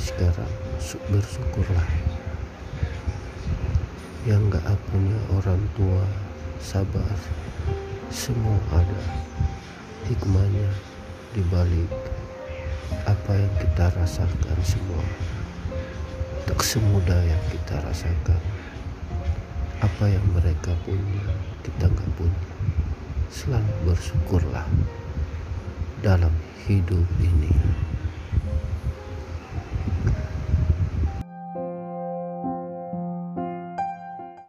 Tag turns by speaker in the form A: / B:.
A: sekarang bersyukurlah. Yang gak punya orang tua sabar. Semua ada. Hikmahnya dibalik apa yang kita rasakan semua. Tak semudah yang kita rasakan. Apa yang mereka punya kita gak punya. Selalu bersyukurlah dalam hidup ini.